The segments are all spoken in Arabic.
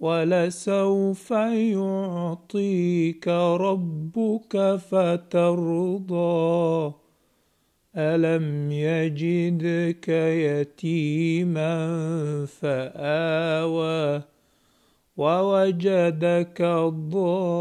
ولسوف يعطيك ربك فترضى. ألم يجدك يتيما فآوى ووجدك ضالا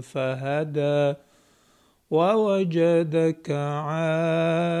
فهدى ووجدك عائلا